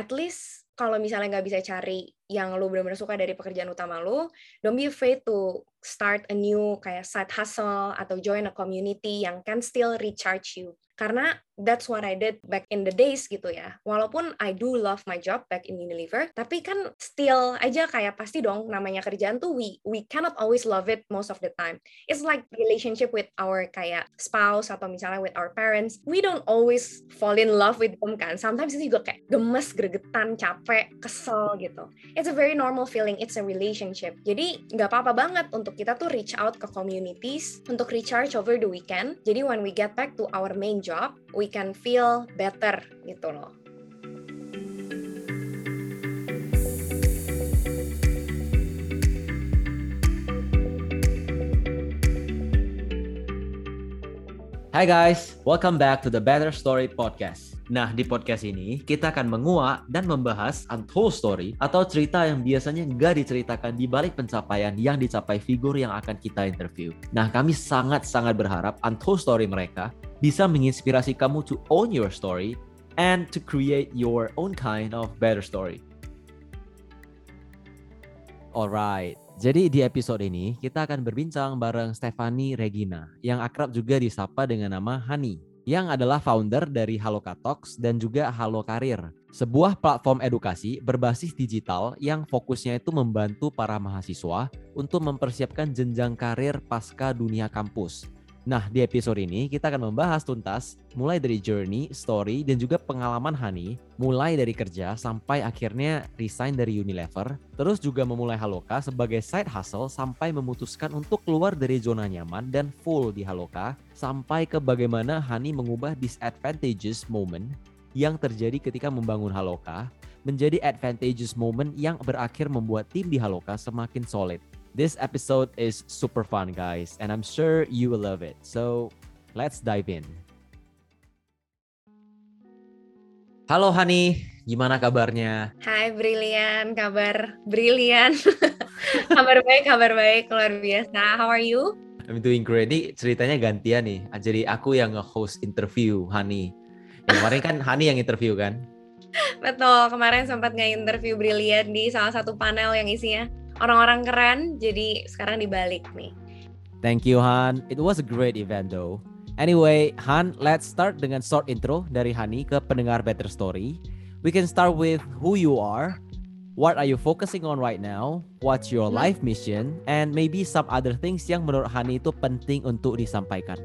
at least kalau misalnya nggak bisa cari yang lu benar-benar suka dari pekerjaan utama lu, don't be afraid to start a new kayak side hustle atau join a community yang can still recharge you. Karena that's what I did back in the days gitu ya. Walaupun I do love my job back in Unilever, tapi kan still aja kayak pasti dong namanya kerjaan tuh we we cannot always love it most of the time. It's like relationship with our kayak spouse atau misalnya with our parents. We don't always fall in love with them kan. Sometimes itu juga kayak gemes, gregetan, capek, kesel gitu. It's a very normal feeling. It's a relationship. Jadi nggak apa-apa banget untuk kita tuh reach out ke communities untuk recharge over the weekend. Jadi when we get back to our main job job, can feel better gitu loh. Hai guys, welcome back to the Better Story Podcast. Nah, di podcast ini kita akan menguak dan membahas untold story atau cerita yang biasanya nggak diceritakan di balik pencapaian yang dicapai figur yang akan kita interview. Nah, kami sangat-sangat berharap untold story mereka bisa menginspirasi kamu to own your story and to create your own kind of better story. Alright, jadi di episode ini kita akan berbincang bareng Stefani Regina yang akrab juga disapa dengan nama Hani yang adalah founder dari Haloka Talks dan juga Halo Karir, sebuah platform edukasi berbasis digital yang fokusnya itu membantu para mahasiswa untuk mempersiapkan jenjang karir pasca dunia kampus Nah, di episode ini kita akan membahas tuntas mulai dari journey, story, dan juga pengalaman Hani, mulai dari kerja sampai akhirnya resign dari Unilever, terus juga memulai Haloka sebagai side hustle sampai memutuskan untuk keluar dari zona nyaman dan full di Haloka, sampai ke bagaimana Hani mengubah disadvantageous moment yang terjadi ketika membangun Haloka menjadi advantageous moment yang berakhir membuat tim di Haloka semakin solid. This episode is super fun, guys, and I'm sure you will love it. So, let's dive in. Halo Hani, gimana kabarnya? Hai Brilian, kabar Brilian. kabar baik, kabar baik, luar biasa. How are you? I'm doing great. Ini ceritanya gantian nih. Jadi aku yang nge-host interview Hani. Yang kemarin kan Hani yang interview kan? Betul, kemarin sempat nge-interview Brilian di salah satu panel yang isinya orang-orang keren jadi sekarang dibalik nih. Thank you Han. It was a great event though. Anyway, Han, let's start dengan short intro dari Hani ke pendengar Better Story. We can start with who you are, what are you focusing on right now, what's your hmm. life mission, and maybe some other things yang menurut Hani itu penting untuk disampaikan.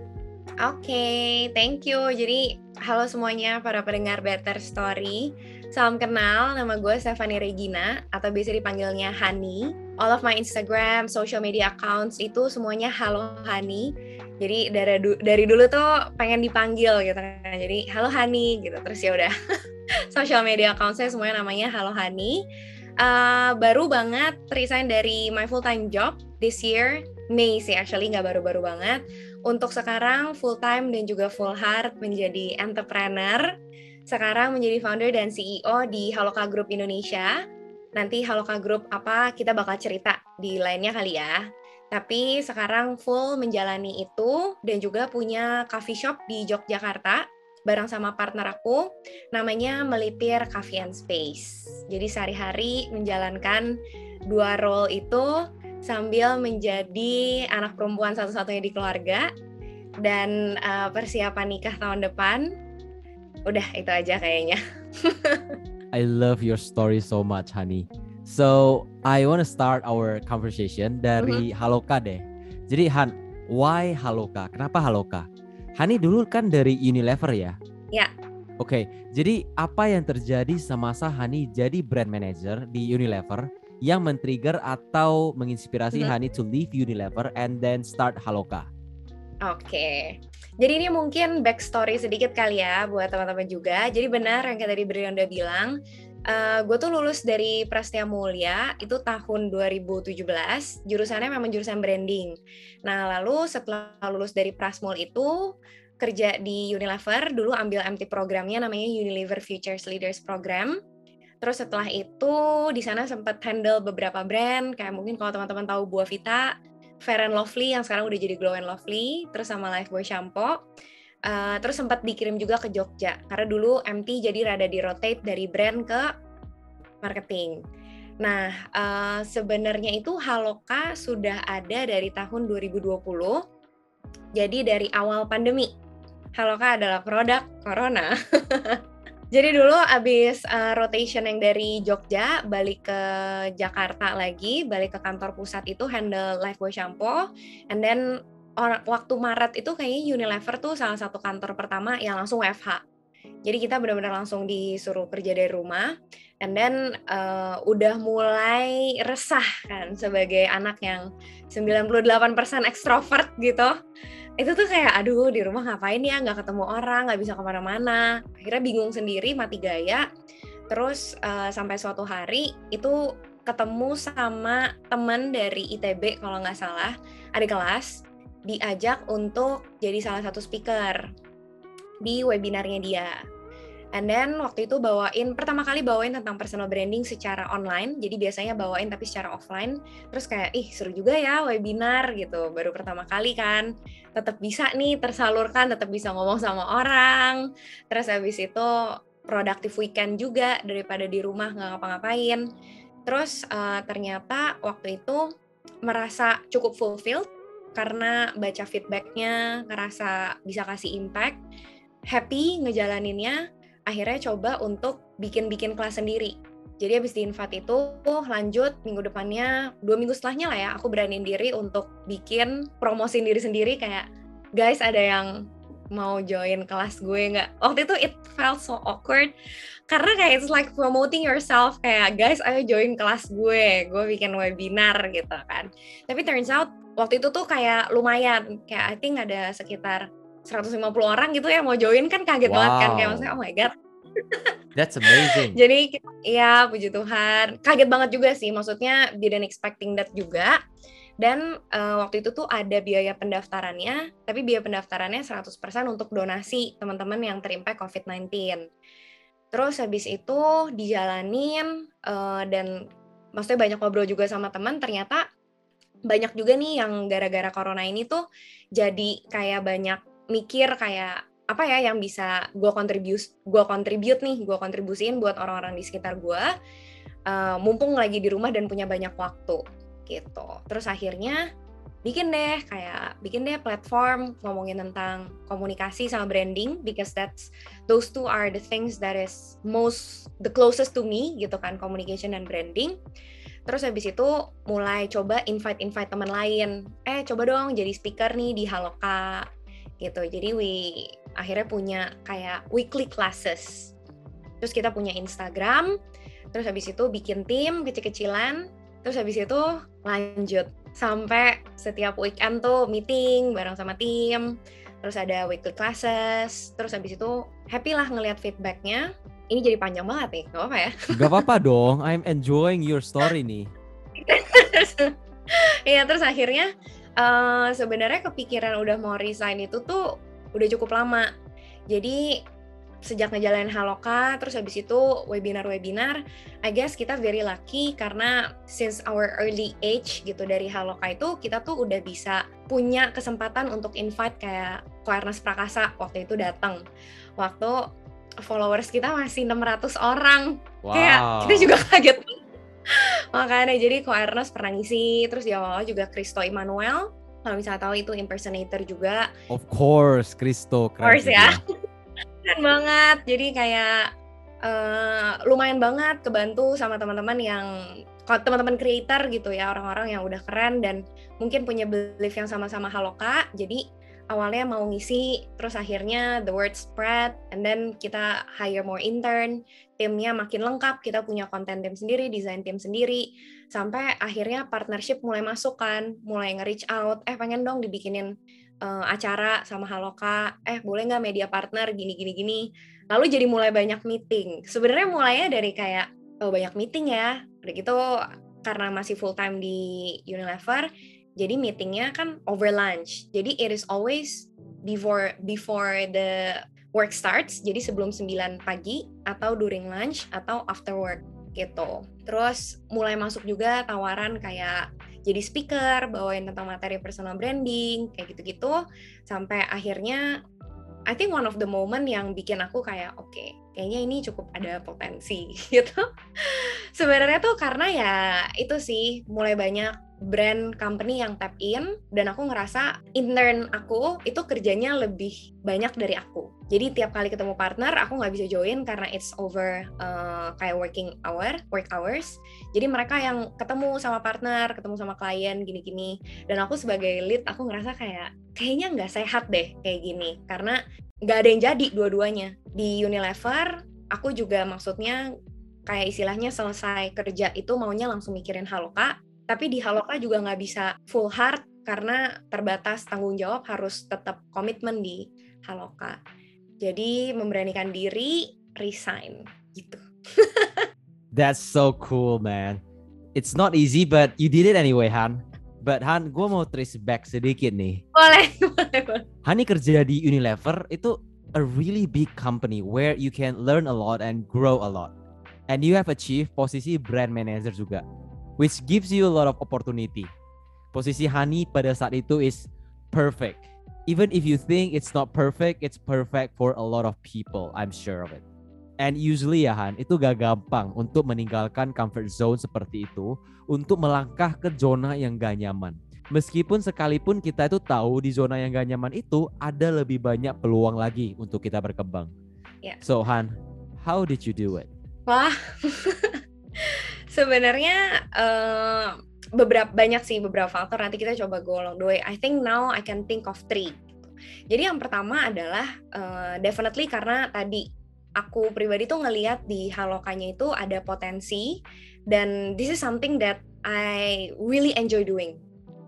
Oke, okay, thank you. Jadi, halo semuanya para pendengar Better Story. Salam kenal, nama gue Stephanie Regina atau bisa dipanggilnya Hani. All of my Instagram, social media accounts itu semuanya halo Hani. Jadi dari dari dulu tuh pengen dipanggil gitu kan. Jadi halo Hani gitu. Terus ya udah social media account saya semuanya namanya halo Hani. Uh, baru banget resign dari my full time job this year May sih actually nggak baru-baru banget. Untuk sekarang full time dan juga full heart menjadi entrepreneur sekarang menjadi founder dan CEO di Haloka Group Indonesia. Nanti Haloka Group apa kita bakal cerita di lainnya kali ya. Tapi sekarang full menjalani itu dan juga punya coffee shop di Yogyakarta bareng sama partner aku namanya Melipir Coffee and Space. Jadi sehari-hari menjalankan dua role itu sambil menjadi anak perempuan satu-satunya di keluarga dan uh, persiapan nikah tahun depan udah itu aja kayaknya. I love your story so much, Honey. So I want to start our conversation dari uh-huh. Haloka deh. Jadi Han, why Haloka? Kenapa Haloka? Hani dulu kan dari Unilever ya? Ya. Oke, okay, jadi apa yang terjadi semasa Hani jadi brand manager di Unilever yang men-trigger atau menginspirasi uh-huh. Hani to leave Unilever and then start Haloka? Oke, jadi ini mungkin backstory sedikit kali ya buat teman-teman juga. Jadi benar yang tadi udah bilang, uh, gue tuh lulus dari Prastia Mulia itu tahun 2017. Jurusannya memang jurusan branding. Nah lalu setelah lulus dari Prasmul itu kerja di Unilever, dulu ambil MT programnya namanya Unilever Futures Leaders Program. Terus setelah itu di sana sempat handle beberapa brand, kayak mungkin kalau teman-teman tahu Buah Vita, Fair and Lovely yang sekarang udah jadi Glow and Lovely, terus sama Lifebuoy Shampoo. Uh, terus sempat dikirim juga ke Jogja karena dulu MT jadi rada di rotate dari brand ke marketing. Nah, uh, sebenarnya itu Haloka sudah ada dari tahun 2020. Jadi dari awal pandemi. Haloka adalah produk corona. Jadi dulu abis uh, rotation yang dari Jogja balik ke Jakarta lagi, balik ke kantor pusat itu handle Lifebuoy Shampoo, and then or, waktu Maret itu kayaknya Unilever tuh salah satu kantor pertama yang langsung WFH. Jadi kita benar-benar langsung disuruh kerja dari rumah, and then uh, udah mulai resah kan sebagai anak yang 98% ekstrovert gitu itu tuh kayak aduh di rumah ngapain ya? Nggak ketemu orang nggak bisa ke mana-mana. Akhirnya bingung sendiri mati gaya. Terus uh, sampai suatu hari itu ketemu sama temen dari ITB kalau nggak salah ada kelas diajak untuk jadi salah satu speaker di webinarnya dia And then waktu itu bawain pertama kali bawain tentang personal branding secara online. Jadi biasanya bawain tapi secara offline. Terus kayak ih seru juga ya webinar gitu. Baru pertama kali kan. Tetap bisa nih tersalurkan, tetap bisa ngomong sama orang. Terus habis itu produktif weekend juga daripada di rumah nggak ngapa-ngapain. Terus uh, ternyata waktu itu merasa cukup fulfilled karena baca feedbacknya, ngerasa bisa kasih impact, happy ngejalaninnya, akhirnya coba untuk bikin-bikin kelas sendiri. Jadi habis di invite itu lanjut minggu depannya, dua minggu setelahnya lah ya, aku beraniin diri untuk bikin promosi diri sendiri kayak, guys ada yang mau join kelas gue nggak? Waktu itu it felt so awkward karena kayak it's like promoting yourself kayak guys ayo join kelas gue, gue bikin webinar gitu kan. Tapi turns out waktu itu tuh kayak lumayan, kayak I think ada sekitar 150 orang gitu ya mau join kan kaget wow. banget kan kayak maksudnya oh my god That's amazing. Jadi ya puji Tuhan, kaget banget juga sih. Maksudnya didn't expecting that juga. Dan uh, waktu itu tuh ada biaya pendaftarannya, tapi biaya pendaftarannya 100% untuk donasi teman-teman yang terimpak COVID-19. Terus habis itu dijalanin uh, dan maksudnya banyak ngobrol juga sama teman, ternyata banyak juga nih yang gara-gara corona ini tuh jadi kayak banyak mikir kayak apa ya yang bisa gue kontribus gue kontribut nih gue kontribusiin buat orang-orang di sekitar gue uh, mumpung lagi di rumah dan punya banyak waktu gitu. Terus akhirnya bikin deh kayak bikin deh platform ngomongin tentang komunikasi sama branding because that's those two are the things that is most the closest to me gitu kan communication dan branding. Terus habis itu mulai coba invite invite teman lain. Eh coba dong jadi speaker nih di Haloka gitu. Jadi we akhirnya punya kayak weekly classes. Terus kita punya Instagram, terus habis itu bikin tim kecil-kecilan, terus habis itu lanjut sampai setiap weekend tuh meeting bareng sama tim, terus ada weekly classes, terus habis itu happy lah ngelihat feedbacknya. Ini jadi panjang banget nih, gak apa-apa ya? Gak apa-apa dong, I'm enjoying your story nih. Iya, terus akhirnya uh, sebenarnya kepikiran udah mau resign itu tuh udah cukup lama. Jadi sejak ngejalanin Haloka, terus habis itu webinar-webinar, I guess kita very lucky karena since our early age gitu dari Haloka itu kita tuh udah bisa punya kesempatan untuk invite kayak Koernas Prakasa waktu itu datang. Waktu followers kita masih 600 orang. Wow. Kayak kita juga kaget Makanya jadi Ko Ernest pernah ngisi, terus di awal juga Kristo Immanuel. Kalau misalnya tahu itu impersonator juga. Of course, Kristo. Of course ya. Keren banget. Jadi kayak uh, lumayan banget kebantu sama teman-teman yang teman-teman creator gitu ya, orang-orang yang udah keren dan mungkin punya belief yang sama-sama Haloka. Jadi awalnya mau ngisi, terus akhirnya the word spread, and then kita hire more intern, timnya makin lengkap, kita punya konten tim sendiri, desain tim sendiri, sampai akhirnya partnership mulai masuk kan, mulai nge-reach out, eh pengen dong dibikinin uh, acara sama Haloka, eh boleh nggak media partner gini gini gini, lalu jadi mulai banyak meeting. Sebenarnya mulainya dari kayak oh banyak meeting ya, udah gitu karena masih full time di Unilever, jadi meetingnya kan over lunch. Jadi it is always before before the work starts. Jadi sebelum 9 pagi atau during lunch atau after work gitu. Terus mulai masuk juga tawaran kayak jadi speaker, bawain tentang materi personal branding, kayak gitu-gitu. Sampai akhirnya I think one of the moment yang bikin aku kayak oke okay, kayaknya ini cukup ada potensi gitu sebenarnya tuh karena ya itu sih mulai banyak brand company yang tap in dan aku ngerasa intern aku itu kerjanya lebih banyak dari aku. Jadi tiap kali ketemu partner aku nggak bisa join karena it's over uh, kayak working hour work hours. Jadi mereka yang ketemu sama partner ketemu sama klien gini-gini. Dan aku sebagai lead aku ngerasa kayak kayaknya nggak sehat deh kayak gini. Karena nggak ada yang jadi dua-duanya. Di Unilever aku juga maksudnya kayak istilahnya selesai kerja itu maunya langsung mikirin Haloka tapi di Haloka juga nggak bisa full heart karena terbatas tanggung jawab harus tetap komitmen di Haloka jadi memberanikan diri resign gitu. That's so cool, man. It's not easy, but you did it anyway, Han. But Han, gue mau trace back sedikit nih. Boleh, boleh, boleh. Hani kerja di Unilever itu a really big company where you can learn a lot and grow a lot. And you have achieved posisi brand manager juga, which gives you a lot of opportunity. Posisi Hani pada saat itu is perfect even if you think it's not perfect, it's perfect for a lot of people. I'm sure of it. And usually ya Han, itu gak gampang untuk meninggalkan comfort zone seperti itu untuk melangkah ke zona yang gak nyaman. Meskipun sekalipun kita itu tahu di zona yang gak nyaman itu ada lebih banyak peluang lagi untuk kita berkembang. Yeah. So Han, how did you do it? Wah, sebenarnya uh, beberapa banyak sih beberapa faktor nanti kita coba go along the way. I think now I can think of three. Jadi yang pertama adalah uh, definitely karena tadi aku pribadi tuh ngelihat di halokanya itu ada potensi dan this is something that I really enjoy doing.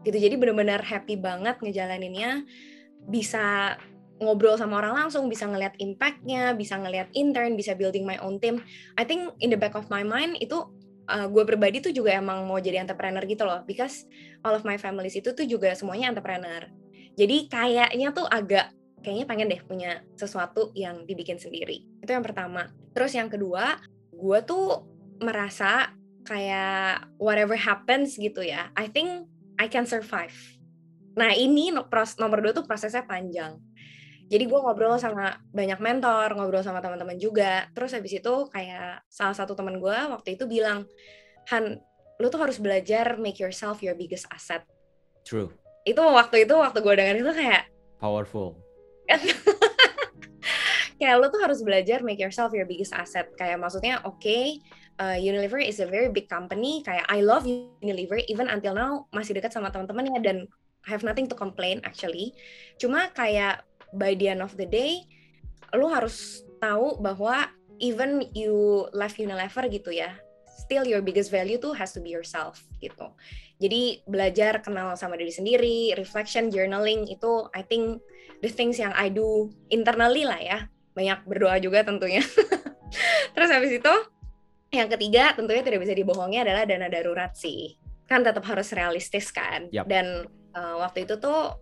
Gitu. Jadi benar-benar happy banget ngejalaninnya bisa ngobrol sama orang langsung, bisa ngelihat impactnya, bisa ngelihat intern, bisa building my own team. I think in the back of my mind itu uh, gue pribadi tuh juga emang mau jadi entrepreneur gitu loh because all of my families itu tuh juga semuanya entrepreneur. Jadi kayaknya tuh agak kayaknya pengen deh punya sesuatu yang dibikin sendiri. Itu yang pertama. Terus yang kedua gue tuh merasa kayak whatever happens gitu ya I think I can survive. Nah ini nomor dua tuh prosesnya panjang jadi gue ngobrol sama banyak mentor ngobrol sama teman-teman juga. Terus habis itu kayak salah satu teman gue waktu itu bilang Han lu tuh harus belajar make yourself your biggest asset. True. Itu waktu itu waktu gue dengar itu kayak powerful. Kayak lu tuh harus belajar make yourself your biggest asset. Kayak maksudnya oke okay, uh, Unilever is a very big company. Kayak I love Unilever even until now masih dekat sama teman-temannya dan have nothing to complain actually. Cuma kayak by the end of the day lu harus tahu bahwa even you left Unilever gitu ya still your biggest value tuh has to be yourself gitu. Jadi belajar kenal sama diri sendiri reflection journaling itu I think the things yang I do internally lah ya. Banyak berdoa juga tentunya. Terus habis itu yang ketiga tentunya tidak bisa dibohongi adalah dana darurat sih. Kan tetap harus realistis kan. Yep. dan uh, waktu itu tuh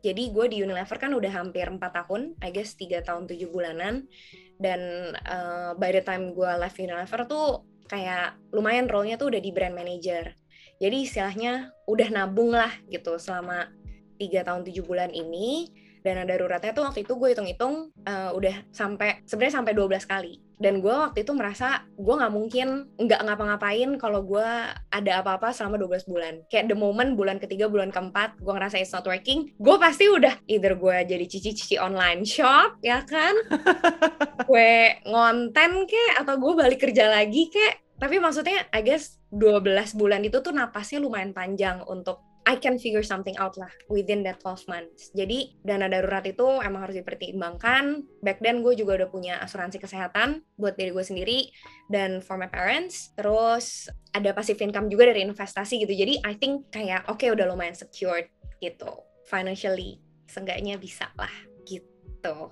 jadi gue di Unilever kan udah hampir empat tahun, I guess tiga tahun tujuh bulanan. Dan uh, by the time gue left Unilever tuh kayak lumayan role-nya tuh udah di brand manager. Jadi istilahnya udah nabung lah gitu selama tiga tahun tujuh bulan ini dana daruratnya tuh waktu itu gue hitung-hitung uh, udah sampai sebenarnya sampai 12 kali dan gue waktu itu merasa gue nggak mungkin nggak ngapa-ngapain kalau gue ada apa-apa selama 12 bulan. Kayak the moment bulan ketiga bulan keempat gue ngerasa it's not working gue pasti udah either gue jadi cici-cici online shop ya kan? Gue ngonten kek atau gue balik kerja lagi kek. Tapi maksudnya I guess 12 bulan itu tuh napasnya lumayan panjang untuk I can figure something out lah within that 12 months. Jadi dana darurat itu emang harus dipertimbangkan. Back then gue juga udah punya asuransi kesehatan buat diri gue sendiri dan for my parents. Terus ada passive income juga dari investasi gitu. Jadi I think kayak oke okay, udah lumayan secured gitu financially. Seenggaknya bisa lah gitu.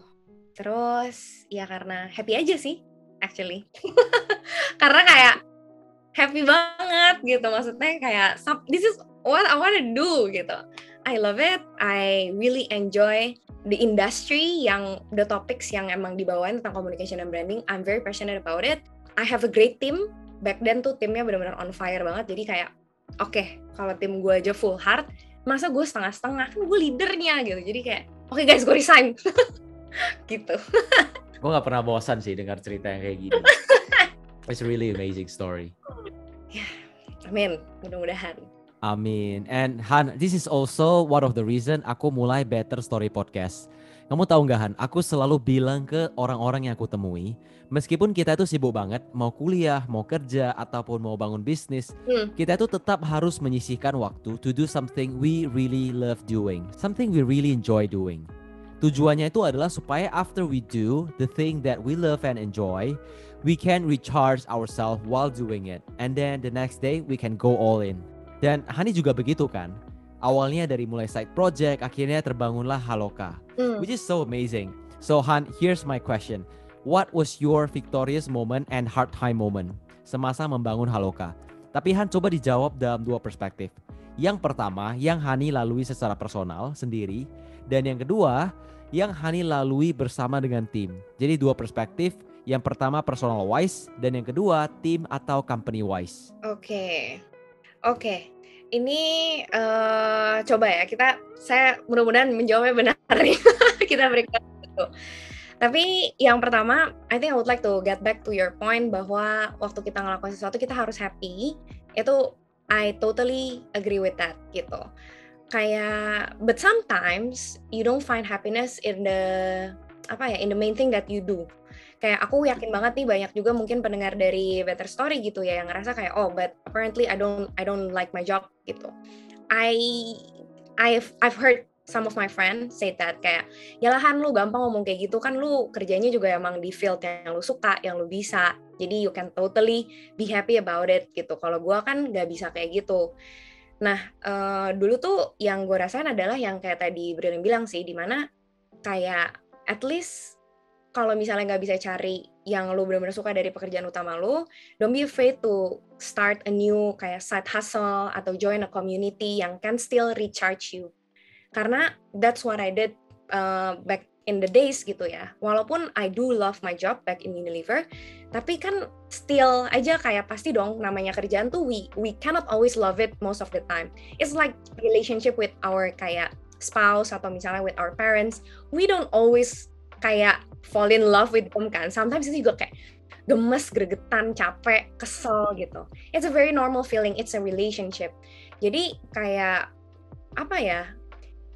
Terus ya karena happy aja sih actually. karena kayak happy banget gitu maksudnya kayak this is what I want to do gitu. I love it. I really enjoy the industry yang the topics yang emang dibawain tentang communication and branding. I'm very passionate about it. I have a great team. Back then tuh timnya benar-benar on fire banget. Jadi kayak oke okay, kalau tim gue aja full heart, masa gue setengah-setengah kan gue leadernya gitu. Jadi kayak oke okay guys gue resign. gitu. gue gak pernah bosan sih dengar cerita yang kayak gini. It's really amazing story. Ya, amin. Mudah-mudahan. Amin. And Han, this is also one of the reason aku mulai Better Story Podcast. Kamu tahu nggak Han, aku selalu bilang ke orang-orang yang aku temui, meskipun kita itu sibuk banget, mau kuliah, mau kerja, ataupun mau bangun bisnis, hmm. kita itu tetap harus menyisihkan waktu to do something we really love doing, something we really enjoy doing. Tujuannya itu adalah supaya after we do the thing that we love and enjoy, we can recharge ourselves while doing it. And then the next day we can go all in. Dan Hani juga begitu kan. Awalnya dari mulai side project, akhirnya terbangunlah Haloka. Mm. Which is so amazing. So Han, here's my question. What was your victorious moment and hard time moment semasa membangun Haloka? Tapi Han coba dijawab dalam dua perspektif. Yang pertama, yang Hani lalui secara personal sendiri, dan yang kedua, yang Hani lalui bersama dengan tim. Jadi dua perspektif, yang pertama personal wise dan yang kedua tim atau company wise. Oke. Okay. Oke, ini uh, coba ya kita saya mudah-mudahan menjawabnya benar nih. kita berikan itu. Tapi yang pertama, I think I would like to get back to your point bahwa waktu kita ngelakuin sesuatu kita harus happy. Itu I totally agree with that gitu. Kayak but sometimes you don't find happiness in the apa ya in the main thing that you do kayak aku yakin banget nih banyak juga mungkin pendengar dari Better Story gitu ya yang ngerasa kayak oh but apparently I don't I don't like my job gitu. I I've I've heard some of my friends say that kayak ya lahan lu gampang ngomong kayak gitu kan lu kerjanya juga emang di field yang lu suka yang lu bisa. Jadi you can totally be happy about it gitu. Kalau gue kan nggak bisa kayak gitu. Nah uh, dulu tuh yang gue rasain adalah yang kayak tadi Brilliant bilang sih di mana kayak at least kalau misalnya nggak bisa cari yang lu benar-benar suka dari pekerjaan utama lu, don't be afraid to start a new kayak side hustle atau join a community yang can still recharge you. Karena that's what I did uh, back in the days gitu ya. Walaupun I do love my job back in Unilever, tapi kan still aja kayak pasti dong namanya kerjaan tuh we we cannot always love it most of the time. It's like relationship with our kayak spouse atau misalnya with our parents, we don't always kayak fall in love with them kan sometimes itu juga kayak gemes, gregetan, capek, kesel gitu. It's a very normal feeling. It's a relationship. Jadi kayak apa ya?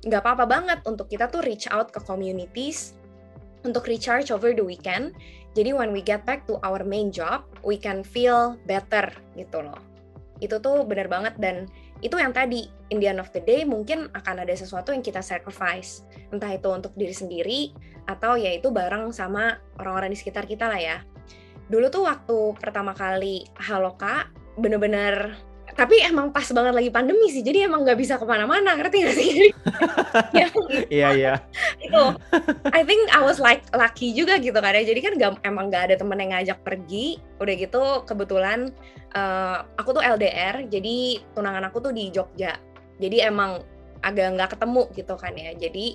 Nggak apa-apa banget untuk kita tuh reach out ke communities untuk recharge over the weekend. Jadi when we get back to our main job, we can feel better gitu loh. Itu tuh bener banget dan itu yang tadi in the end of the day mungkin akan ada sesuatu yang kita sacrifice. Entah itu untuk diri sendiri atau ya itu bareng sama orang-orang di sekitar kita lah ya. Dulu tuh waktu pertama kali Haloka bener-bener tapi emang pas banget lagi pandemi sih jadi emang nggak bisa ke mana-mana ngerti nggak sih? Ya, iya iya itu I think I was like lucky juga gitu kan ya. Jadi kan gak, emang nggak ada temen yang ngajak pergi. Udah gitu kebetulan uh, aku tuh LDR jadi tunangan aku tuh di Jogja. Jadi emang agak nggak ketemu gitu kan ya. Jadi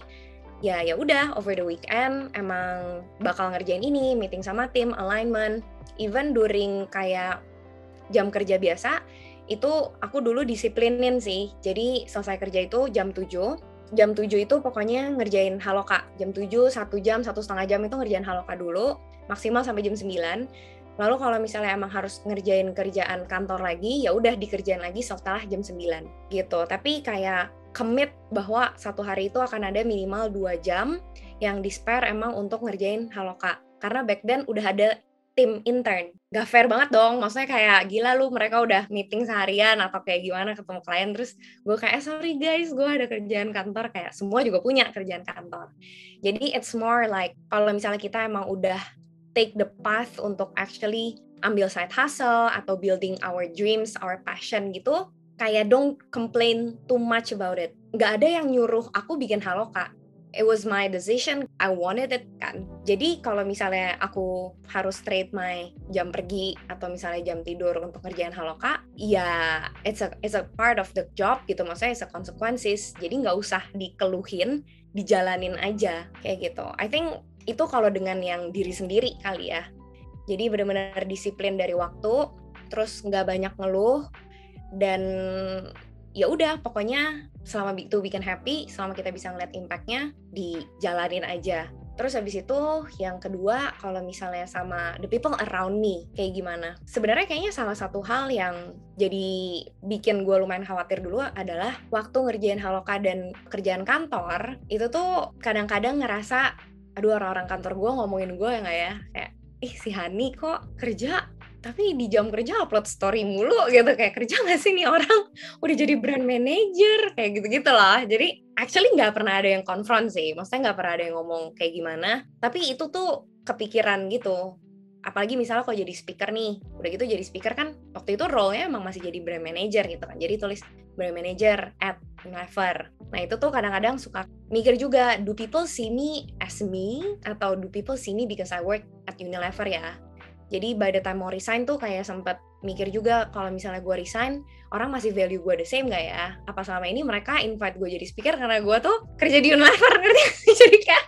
ya ya udah over the weekend emang bakal ngerjain ini meeting sama tim alignment. Even during kayak jam kerja biasa itu aku dulu disiplinin sih. Jadi selesai kerja itu jam 7. Jam 7 itu pokoknya ngerjain haloka. Jam 7, satu jam, satu setengah jam itu ngerjain haloka dulu. Maksimal sampai jam 9. Lalu kalau misalnya emang harus ngerjain kerjaan kantor lagi, ya udah dikerjain lagi setelah jam 9 gitu. Tapi kayak commit bahwa satu hari itu akan ada minimal dua jam yang di spare emang untuk ngerjain haloka. Karena back then udah ada tim intern. Gak fair banget dong, maksudnya kayak gila lu mereka udah meeting seharian atau kayak gimana ketemu klien terus gue kayak sorry guys gue ada kerjaan kantor kayak semua juga punya kerjaan kantor. Jadi it's more like kalau misalnya kita emang udah take the path untuk actually ambil side hustle atau building our dreams, our passion gitu, kayak don't complain too much about it. Gak ada yang nyuruh aku bikin haloka it was my decision. I wanted it kan. Jadi kalau misalnya aku harus trade my jam pergi atau misalnya jam tidur untuk kerjaan haloka ya it's a it's a part of the job gitu. Maksudnya it's a consequences. Jadi nggak usah dikeluhin dijalanin aja. Kayak gitu. I think itu kalau dengan yang diri sendiri kali ya. Jadi benar-benar disiplin dari waktu terus nggak banyak ngeluh dan ya udah pokoknya selama itu bikin happy selama kita bisa ngeliat impactnya dijalanin aja Terus habis itu yang kedua kalau misalnya sama the people around me kayak gimana? Sebenarnya kayaknya salah satu hal yang jadi bikin gue lumayan khawatir dulu adalah waktu ngerjain haloka dan kerjaan kantor itu tuh kadang-kadang ngerasa aduh orang-orang kantor gue ngomongin gue ya nggak ya kayak ih si Hani kok kerja tapi di jam kerja upload story mulu gitu kayak kerja gak sih nih orang? Udah jadi brand manager kayak gitu gitu lah jadi actually nggak pernah ada yang konfront sih. Maksudnya nggak pernah ada yang ngomong kayak gimana. Tapi itu tuh kepikiran gitu. Apalagi misalnya kalau jadi speaker nih. Udah gitu jadi speaker kan waktu itu role-nya emang masih jadi brand manager gitu kan. Jadi tulis brand manager at Unilever. Nah itu tuh kadang-kadang suka mikir juga do people see me as me? Atau do people see me because I work at Unilever ya jadi by the time mau resign tuh kayak sempet mikir juga kalau misalnya gue resign orang masih value gue the same gak ya apa selama ini mereka invite gue jadi speaker karena gue tuh kerja di Unilever ngerti jadi kayak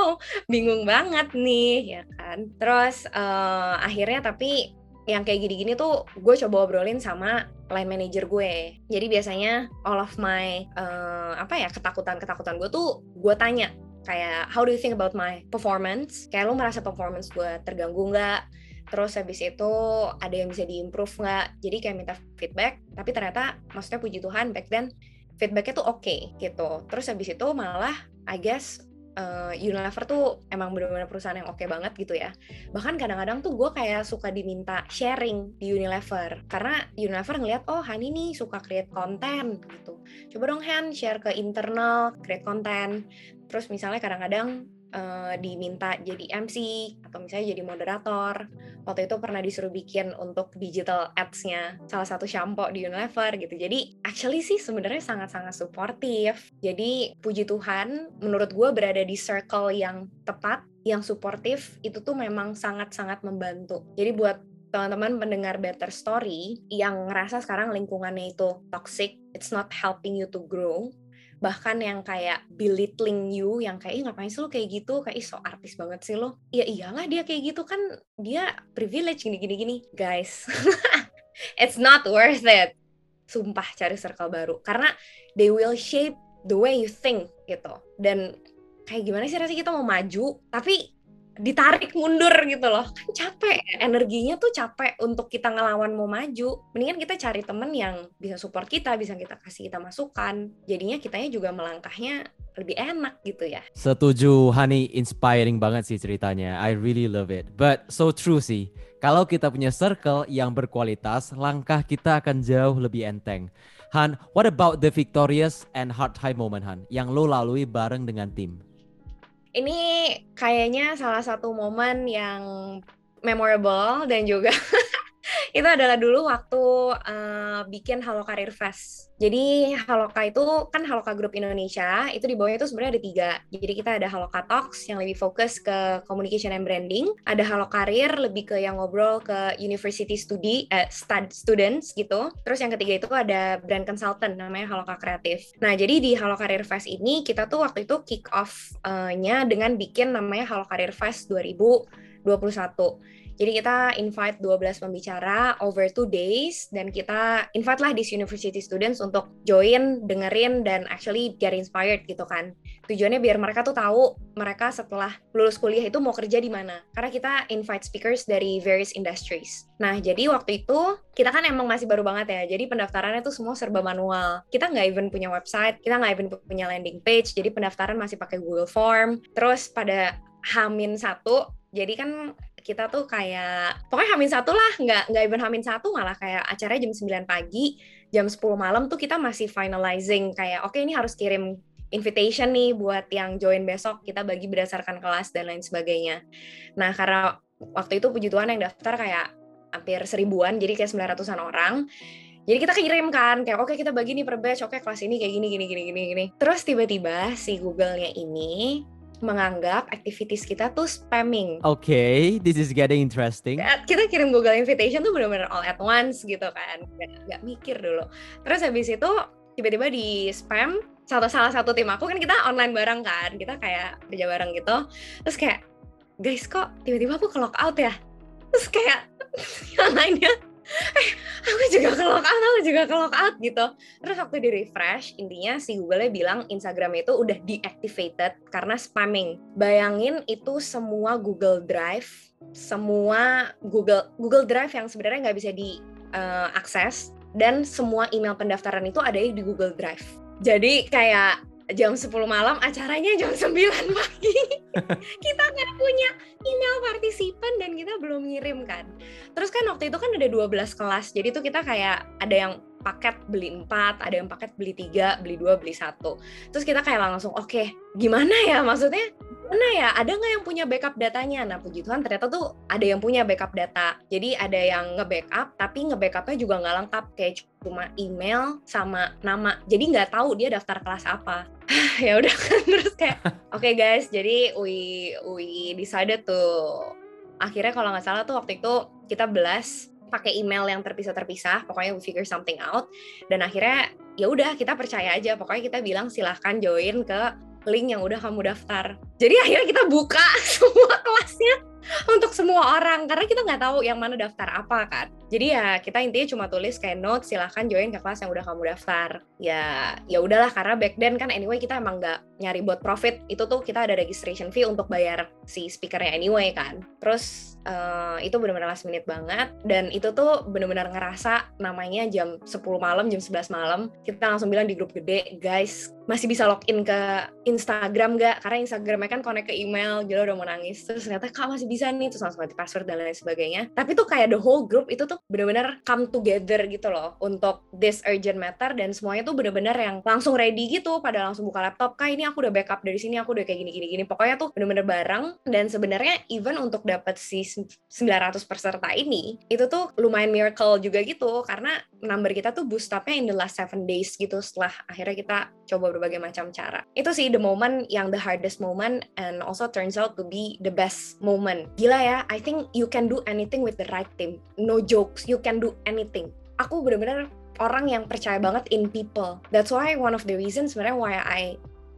oh bingung banget nih ya kan terus uh, akhirnya tapi yang kayak gini-gini tuh gue coba obrolin sama line manager gue. Jadi biasanya all of my uh, apa ya ketakutan-ketakutan gue tuh gue tanya kayak how do you think about my performance? Kayak lo merasa performance gue terganggu nggak? Terus habis itu ada yang bisa diimprove nggak? Jadi kayak minta feedback. Tapi ternyata maksudnya puji Tuhan back then feedbacknya tuh oke okay, gitu. Terus habis itu malah I guess uh, Unilever tuh emang benar-benar perusahaan yang oke okay banget gitu ya. Bahkan kadang-kadang tuh gue kayak suka diminta sharing di Unilever karena Unilever ngeliat oh Hani nih suka create konten gitu. Coba dong Han share ke internal create konten. Terus misalnya kadang-kadang uh, diminta jadi MC atau misalnya jadi moderator. Waktu itu pernah disuruh bikin untuk digital ads-nya salah satu shampoo di Unilever gitu. Jadi actually sih sebenarnya sangat-sangat suportif. Jadi puji Tuhan menurut gue berada di circle yang tepat, yang suportif itu tuh memang sangat-sangat membantu. Jadi buat teman-teman mendengar Better Story yang ngerasa sekarang lingkungannya itu toxic, it's not helping you to grow, bahkan yang kayak belittling you yang kayak ngapain sih lo kayak gitu? Kayak so artis banget sih lo ya iyalah dia kayak gitu kan dia privilege gini gini gini. Guys it's not worth it. Sumpah cari circle baru. Karena they will shape the way you think gitu. Dan kayak gimana sih rasanya kita mau maju tapi ditarik mundur gitu loh. Kan capek energinya tuh capek untuk kita ngelawan mau maju. Mendingan kita cari temen yang bisa support kita bisa kita kasih kita masukan. Jadinya kitanya juga melangkahnya lebih enak gitu ya. Setuju Hani inspiring banget sih ceritanya. I really love it. But so true sih. Kalau kita punya circle yang berkualitas langkah kita akan jauh lebih enteng. Han, what about the victorious and hard time moment Han? Yang lo lalui bareng dengan tim? Ini kayaknya salah satu momen yang memorable dan juga itu adalah dulu waktu uh, bikin Halo Karir Fest. Jadi Haloka itu kan Haloka Group Indonesia, itu di bawahnya itu sebenarnya ada tiga. Jadi kita ada Haloka Talks yang lebih fokus ke communication and branding, ada Halo Karir lebih ke yang ngobrol ke university studi, eh, stud, students gitu. Terus yang ketiga itu ada brand consultant namanya Haloka Kreatif. Nah jadi di Halo Karir Fest ini kita tuh waktu itu kick off-nya dengan bikin namanya Halo Karir Fest 2021 jadi kita invite 12 pembicara over two days dan kita invite lah these university students untuk join, dengerin dan actually get inspired gitu kan. Tujuannya biar mereka tuh tahu mereka setelah lulus kuliah itu mau kerja di mana. Karena kita invite speakers dari various industries. Nah, jadi waktu itu kita kan emang masih baru banget ya. Jadi pendaftarannya tuh semua serba manual. Kita nggak even punya website, kita nggak even punya landing page. Jadi pendaftaran masih pakai Google Form. Terus pada Hamin satu, jadi kan kita tuh kayak pokoknya hamin satu lah nggak nggak even hamin satu malah kayak acaranya jam 9 pagi jam 10 malam tuh kita masih finalizing kayak oke okay, ini harus kirim invitation nih buat yang join besok kita bagi berdasarkan kelas dan lain sebagainya. Nah karena waktu itu puji Tuhan yang daftar kayak hampir seribuan jadi kayak 900an orang jadi kita kirim kan kayak oke okay, kita bagi nih per batch oke okay, kelas ini kayak gini gini gini gini gini. Terus tiba-tiba si Google-nya ini menganggap activities kita tuh spamming. Oke, okay, this is getting interesting. Kita kirim Google Invitation tuh benar-benar all at once gitu kan, nggak mikir dulu. Terus habis itu tiba-tiba di spam satu salah satu tim aku kan kita online bareng kan, kita kayak kerja bareng gitu. Terus kayak guys kok tiba-tiba aku ke lock out ya? Terus kayak yang lainnya eh aku juga ke aku juga ke gitu. Terus waktu di refresh intinya si Google bilang Instagram itu udah deactivated karena spamming. Bayangin itu semua Google Drive semua Google Google Drive yang sebenarnya nggak bisa diakses uh, dan semua email pendaftaran itu ada di Google Drive. Jadi kayak jam 10 malam acaranya jam 9 pagi. Kita nggak punya email partisipan dan kita belum ngirim kan. Terus kan waktu itu kan ada 12 kelas jadi tuh kita kayak ada yang paket beli 4 ada yang paket beli 3 beli 2 beli 1 terus kita kayak langsung oke okay, gimana ya? Maksudnya mana ya? Ada nggak yang punya backup datanya? Nah puji Tuhan ternyata tuh ada yang punya backup data. Jadi ada yang nge-backup tapi nge-backupnya juga nggak lengkap. Kayak cuma email sama nama. Jadi nggak tahu dia daftar kelas apa. Ya udah kan terus kayak oke okay guys jadi we we decided tuh akhirnya kalau nggak salah tuh waktu itu kita belas pakai email yang terpisah-terpisah. Pokoknya we figure something out. Dan akhirnya ya udah kita percaya aja. Pokoknya kita bilang silahkan join ke link yang udah kamu daftar. Jadi akhirnya kita buka semua kelasnya untuk semua orang karena kita nggak tahu yang mana daftar apa kan. Jadi ya kita intinya cuma tulis kayak note silahkan join ke kelas yang udah kamu daftar. Ya ya udahlah karena back then kan anyway kita emang nggak nyari buat profit itu tuh kita ada registration fee untuk bayar si speakernya anyway kan. Terus uh, itu benar-benar last minute banget dan itu tuh benar-benar ngerasa namanya jam 10 malam jam 11 malam kita langsung bilang di grup gede guys masih bisa login ke Instagram gak? Karena Instagramnya kan connect ke email, jadi udah mau nangis. Terus ternyata kak masih bisa nih, terus langsung ganti password dan lain sebagainya. Tapi tuh kayak the whole group itu tuh bener-bener come together gitu loh untuk this urgent matter dan semuanya tuh bener-bener yang langsung ready gitu, pada langsung buka laptop. Kak ini aku udah backup dari sini, aku udah kayak gini-gini gini. Pokoknya tuh bener-bener bareng dan sebenarnya even untuk dapat si 900 peserta ini, itu tuh lumayan miracle juga gitu karena number kita tuh boost upnya in the last seven days gitu setelah akhirnya kita coba berbagai macam cara. Itu sih the moment yang the hardest moment and also turns out to be the best moment. Gila ya, I think you can do anything with the right team. No jokes, you can do anything. Aku bener-bener orang yang percaya banget in people. That's why one of the reasons sebenarnya why I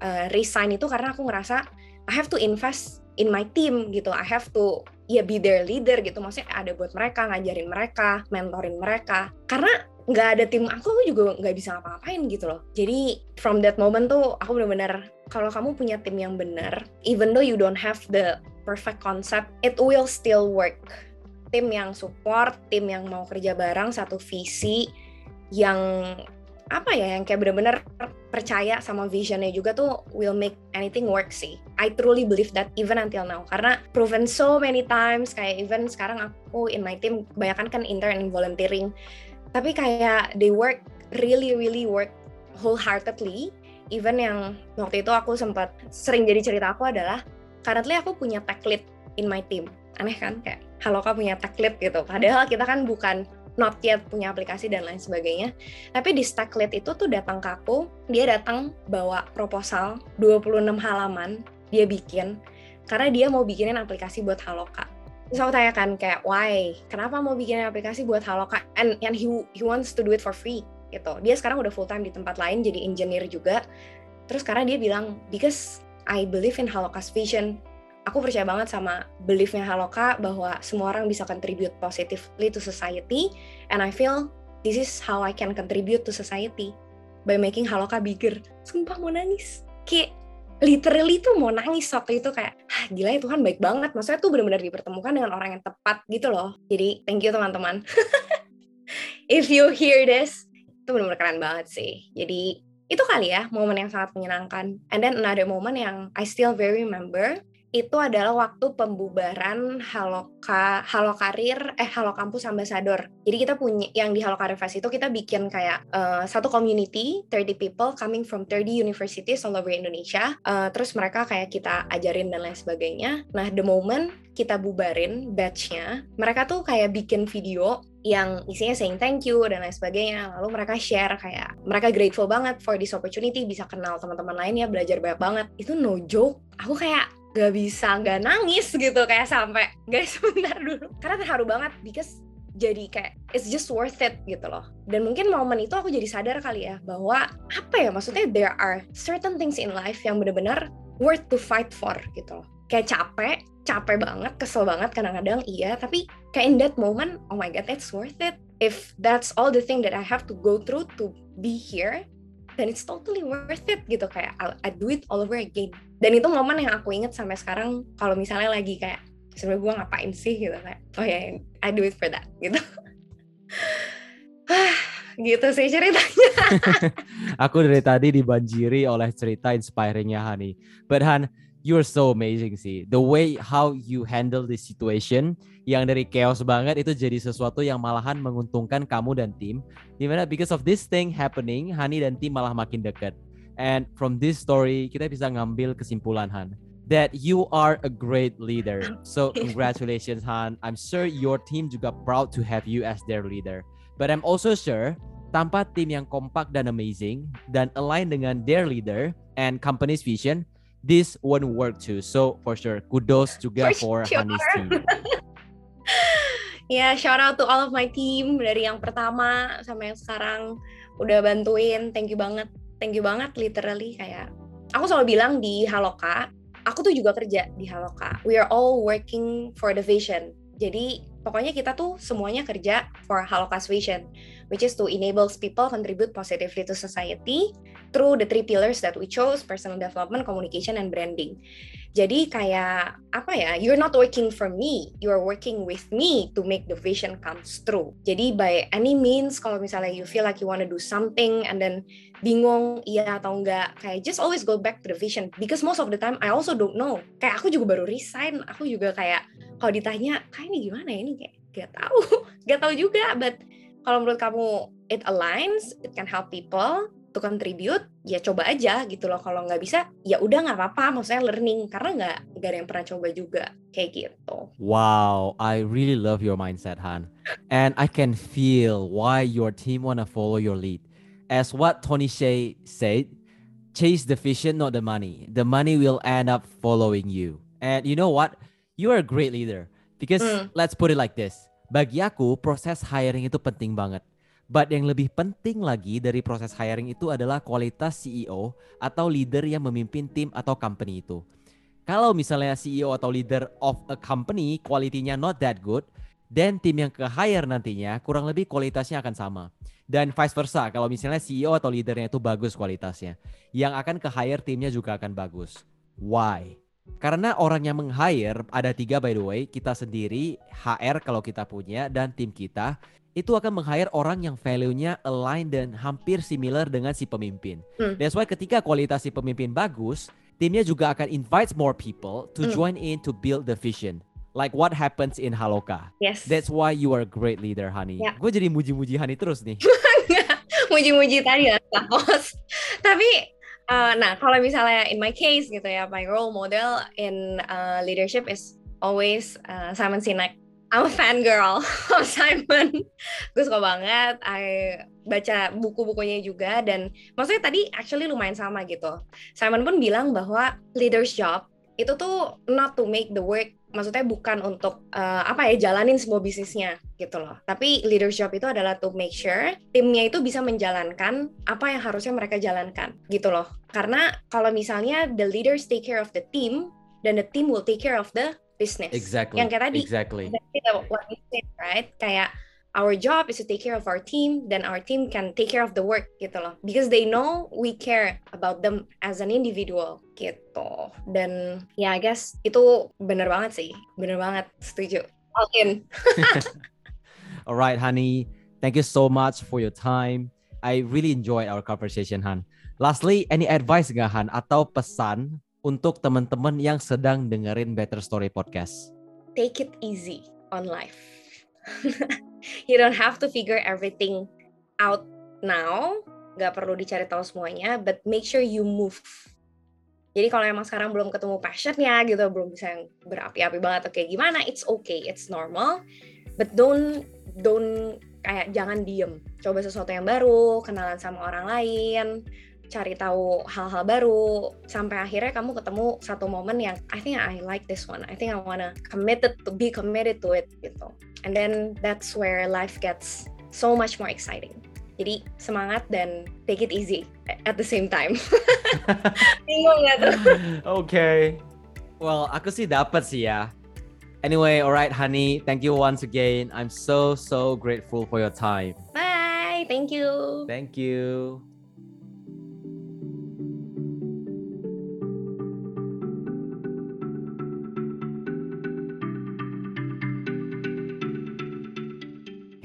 uh, resign itu karena aku ngerasa I have to invest in my team gitu. I have to ya be their leader gitu. Maksudnya ada buat mereka, ngajarin mereka, mentorin mereka. Karena nggak ada tim aku juga nggak bisa ngapa-ngapain gitu loh jadi from that moment tuh aku benar-benar kalau kamu punya tim yang benar even though you don't have the perfect concept it will still work tim yang support tim yang mau kerja bareng satu visi yang apa ya yang kayak bener-bener percaya sama visionnya juga tuh will make anything work sih. I truly believe that even until now. Karena proven so many times kayak even sekarang aku in my team kebanyakan kan intern and volunteering. Tapi kayak they work really really work wholeheartedly. Even yang waktu itu aku sempat sering jadi cerita aku adalah currently aku punya tech lead in my team. Aneh kan? Kayak halo kak punya tech lead gitu. Padahal kita kan bukan not yet punya aplikasi dan lain sebagainya tapi di lead itu tuh datang ke aku dia datang bawa proposal 26 halaman dia bikin karena dia mau bikinin aplikasi buat Haloka Terus aku tanyakan kayak why? Kenapa mau bikin aplikasi buat Haloka? And and he he wants to do it for free gitu. Dia sekarang udah full time di tempat lain jadi engineer juga. Terus karena dia bilang because I believe in Haloka's vision. Aku percaya banget sama beliefnya Haloka bahwa semua orang bisa contribute positively to society and I feel this is how I can contribute to society by making Haloka bigger. Sumpah mau nangis. Kayak literally tuh mau nangis waktu itu kayak Hah, gila ya Tuhan baik banget. Maksudnya tuh benar-benar dipertemukan dengan orang yang tepat gitu loh. Jadi thank you teman-teman. If you hear this itu benar-benar keren banget sih. Jadi itu kali ya momen yang sangat menyenangkan. And then another moment yang I still very remember itu adalah waktu pembubaran Haloka Halo Karir eh Halo Kampus Ambassador. Jadi kita punya yang di Halo Karir Fest itu kita bikin kayak uh, satu community 30 people coming from 30 universities all over Indonesia. Uh, terus mereka kayak kita ajarin dan lain sebagainya. Nah, the moment kita bubarin batchnya, mereka tuh kayak bikin video yang isinya saying thank you dan lain sebagainya. Lalu mereka share kayak mereka grateful banget for this opportunity bisa kenal teman-teman lainnya, belajar banyak banget. Itu no joke. Aku kayak gak bisa gak nangis gitu kayak sampai guys sebentar dulu. Karena terharu banget because jadi kayak it's just worth it gitu loh. Dan mungkin momen itu aku jadi sadar kali ya bahwa apa ya maksudnya there are certain things in life yang benar-benar worth to fight for gitu loh. Kayak capek capek banget kesel banget kadang-kadang iya. Tapi kayak in that moment oh my god it's worth it. If that's all the thing that I have to go through to be here then it's totally worth it gitu kayak I'll, I do it all over again dan itu momen yang aku inget sampai sekarang kalau misalnya lagi kayak sebenarnya gue ngapain sih gitu kayak oh ya yeah, I do it for that gitu gitu sih ceritanya. aku dari tadi dibanjiri oleh cerita inspiringnya Hani. But Han, you're so amazing sih. The way how you handle the situation yang dari chaos banget itu jadi sesuatu yang malahan menguntungkan kamu dan tim. Di mana because of this thing happening, Hani dan tim malah makin dekat. And from this story kita bisa ngambil kesimpulan Han that you are a great leader. So congratulations Han. I'm sure your team juga proud to have you as their leader. But I'm also sure tanpa tim yang kompak dan amazing dan align dengan their leader and company's vision, this won't work too. So for sure, kudos juga for, for sure. Honey's team. ya, shout out to all of my team dari yang pertama sama yang sekarang udah bantuin. Thank you banget. Thank you banget literally kayak aku selalu bilang di Haloka, aku tuh juga kerja di Haloka. We are all working for the vision. Jadi pokoknya kita tuh semuanya kerja for Haloka's vision which is to enable people contribute positively to society through the three pillars that we chose, personal development, communication, and branding. Jadi kayak apa ya, you're not working for me, you're working with me to make the vision comes true. Jadi by any means, kalau misalnya you feel like you want to do something and then bingung iya atau enggak, kayak just always go back to the vision. Because most of the time I also don't know. Kayak aku juga baru resign, aku juga kayak kalau ditanya, kayak ini gimana ya ini kayak gak tahu, gak tahu juga, but kalau menurut kamu it aligns, it can help people to contribute, ya coba aja gitu loh. Kalau nggak bisa, ya udah nggak apa-apa. Maksudnya learning karena nggak nggak ada yang pernah coba juga kayak gitu. Wow, I really love your mindset, Han. And I can feel why your team wanna follow your lead. As what Tony Shea said, chase the vision, not the money. The money will end up following you. And you know what? You are a great leader because mm. let's put it like this bagi aku proses hiring itu penting banget. But yang lebih penting lagi dari proses hiring itu adalah kualitas CEO atau leader yang memimpin tim atau company itu. Kalau misalnya CEO atau leader of a company kualitinya not that good, dan tim yang ke hire nantinya kurang lebih kualitasnya akan sama. Dan vice versa, kalau misalnya CEO atau leadernya itu bagus kualitasnya, yang akan ke hire timnya juga akan bagus. Why? Karena orang yang meng-hire ada tiga by the way, kita sendiri, HR kalau kita punya, dan tim kita itu akan meng-hire orang yang value-nya align dan hampir similar dengan si pemimpin. Hmm. That's why ketika kualitas si pemimpin bagus, timnya juga akan invite more people to hmm. join in to build the vision. Like what happens in Haloka. Yes. That's why you are a great leader, Honey. Yeah. Gue jadi muji-muji Honey terus nih. muji-muji tadi ya, Tapi Uh, nah, kalau misalnya in my case gitu ya, my role model in uh, leadership is always uh, Simon Sinek. I'm a fan girl of Simon. Gue suka banget. I baca buku-bukunya juga dan maksudnya tadi actually lumayan sama gitu. Simon pun bilang bahwa leader's job itu tuh not to make the work maksudnya bukan untuk uh, apa ya jalanin semua bisnisnya gitu loh. Tapi leadership itu adalah to make sure timnya itu bisa menjalankan apa yang harusnya mereka jalankan gitu loh. Karena kalau misalnya the leaders take care of the team dan the team will take care of the business. Exactly. Yang kayak tadi. Exactly. What we said, right? Kayak our job is to take care of our team then our team can take care of the work gitu loh because they know we care about them as an individual gitu dan ya yeah, I guess itu bener banget sih bener banget setuju all in alright honey thank you so much for your time I really enjoyed our conversation Han lastly any advice gak Han atau pesan untuk teman-teman yang sedang dengerin Better Story Podcast. Take it easy on life. You don't have to figure everything out now. Gak perlu dicari tahu semuanya but make sure you move. Jadi kalau emang sekarang belum ketemu passionnya gitu belum bisa yang berapi-api banget oke gimana it's okay it's normal. But don't don't kayak jangan diem. Coba sesuatu yang baru kenalan sama orang lain cari tahu hal-hal baru sampai akhirnya kamu ketemu satu momen yang I think I like this one I think I wanna committed to be committed to it gitu and then that's where life gets so much more exciting jadi semangat dan take it easy at the same time bingung gak tuh oke okay. well aku sih dapat sih ya Anyway, all right, honey. Thank you once again. I'm so so grateful for your time. Bye. Thank you. Thank you.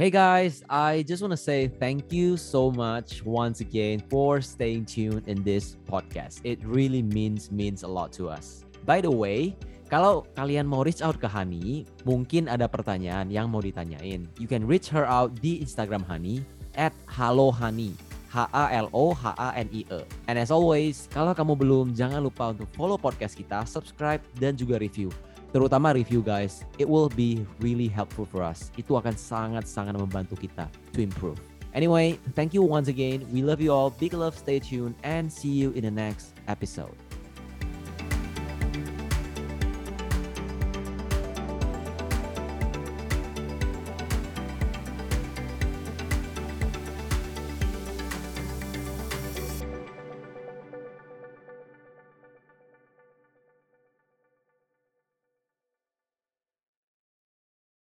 Hey guys, I just want to say thank you so much once again for staying tuned in this podcast. It really means means a lot to us. By the way, kalau kalian mau reach out ke Hani, mungkin ada pertanyaan yang mau ditanyain. You can reach her out di Instagram Hani at halohani. H-A-L-O-H-A-N-I-E. And as always, kalau kamu belum, jangan lupa untuk follow podcast kita, subscribe, dan juga review terutama review guys, it will be really helpful for us. Itu akan sangat-sangat membantu kita to improve. Anyway, thank you once again. We love you all. Big love, stay tuned, and see you in the next episode.